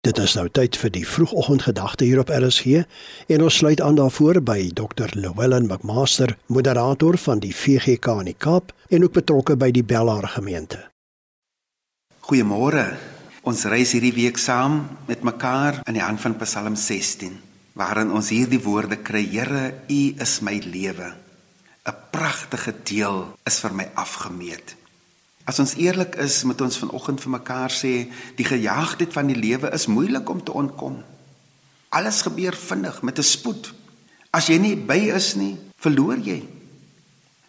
Dit is nou tyd vir die vroegoggendgedagte hier op RSG en ons sluit aan daarvoor by Dr. Llewellyn McMaster, moderator van die VGK in die Kaap en ook betrokke by die Bellaar gemeente. Goeiemôre. Ons reis hierdie week saam met mekaar in die hand van Psalm 16, waarin ons hierdie woorde kry: Here, U is my lewe. 'n Pragtige deel is vir my afgemeet. As ons eerlik is, moet ons vanoggend vir mekaar sê, die gejaagdheid van die lewe is moeilik om te ontkom. Alles gebeur vinnig met 'n spoed. As jy nie by is nie, verloor jy.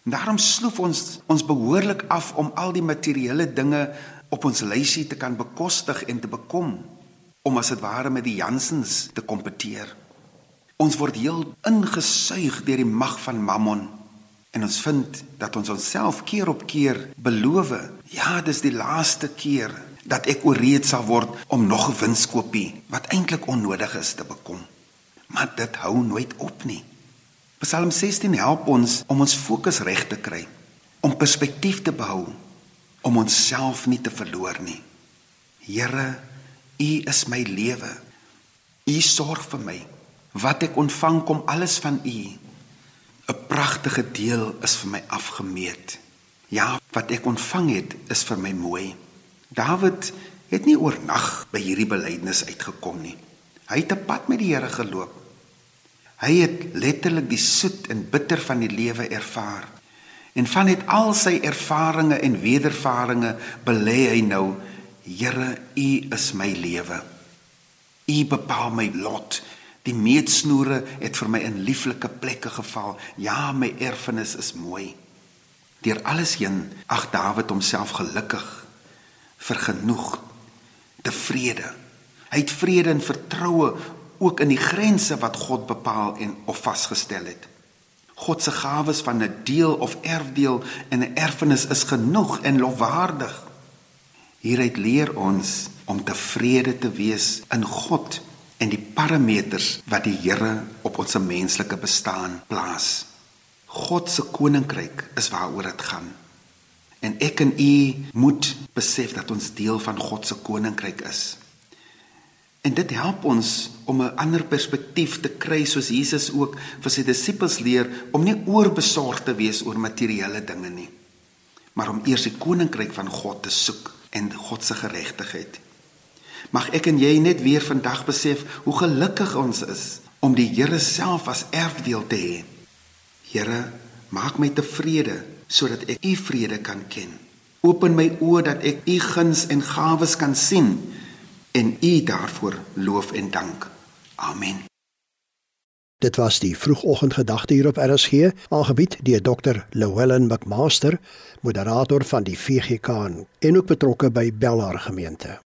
En daarom sloef ons ons behoorlik af om al die materiële dinge op ons lysie te kan bekostig en te bekom om as dit ware met die Jansens te kompeteer. Ons word heel ingesuig deur die mag van Mammon En ons vind dat ons onsself keer op keer beloof, ja, dis die laaste keer dat ek ooreed sal word om nog 'n winskoopie wat eintlik onnodig is te bekom. Maar dit hou nooit op nie. Psalm 16 help ons om ons fokus reg te kry, om perspektief te behou, om onsself nie te verloor nie. Here, U is my lewe. U sorg vir my. Wat ek ontvang kom alles van U. pragtige deel is vir my afgemeet. Ja, wat ek ontvang het is vir my mooi. Dawid het nie oornag by hierdie belydenis uitgekom nie. Hy het 'n pad met die Here geloop. Hy het letterlik die soet en bitter van die lewe ervaar. En van net al sy ervarings en wedervarings belê hy nou: Here, U is my lewe. U bepaal my lot. Die meetsnoere het vir my in lieflike plekke geval. Ja, my erfenis is mooi. Deur alles heen ag Dawid homself gelukkig, vergenoeg, tevrede. Hy het vrede en vertroue ook in die grense wat God bepaal en of vasgestel het. God se gawes van 'n deel of erfdeel en 'n erfenis is genoeg en lofwaardig. Hieruit leer ons om tevrede te wees in God en die parameters wat die Here op ons menslike bestaan plaas. God se koninkryk is waaroor dit gaan. En ek en u moet besef dat ons deel van God se koninkryk is. En dit help ons om 'n ander perspektief te kry soos Jesus ook vir sy disippels leer om nie oorbesorgd te wees oor materiële dinge nie, maar om eers die koninkryk van God te soek en God se geregtigheid. Mag ek en jy net weer vandag besef hoe gelukkig ons is om die Here self as erfdeel te hê. Here, maak my tevrede sodat ek U vrede kan ken. Open my oë dat ek U guns en gawes kan sien en U daarvoor loof en dank. Amen. Dit was die vroegoggendgedagte hier op RSG, aangebied deur Dr. Llewellyn McMaster, moderator van die VGK en ook betrokke by Bellaar gemeente.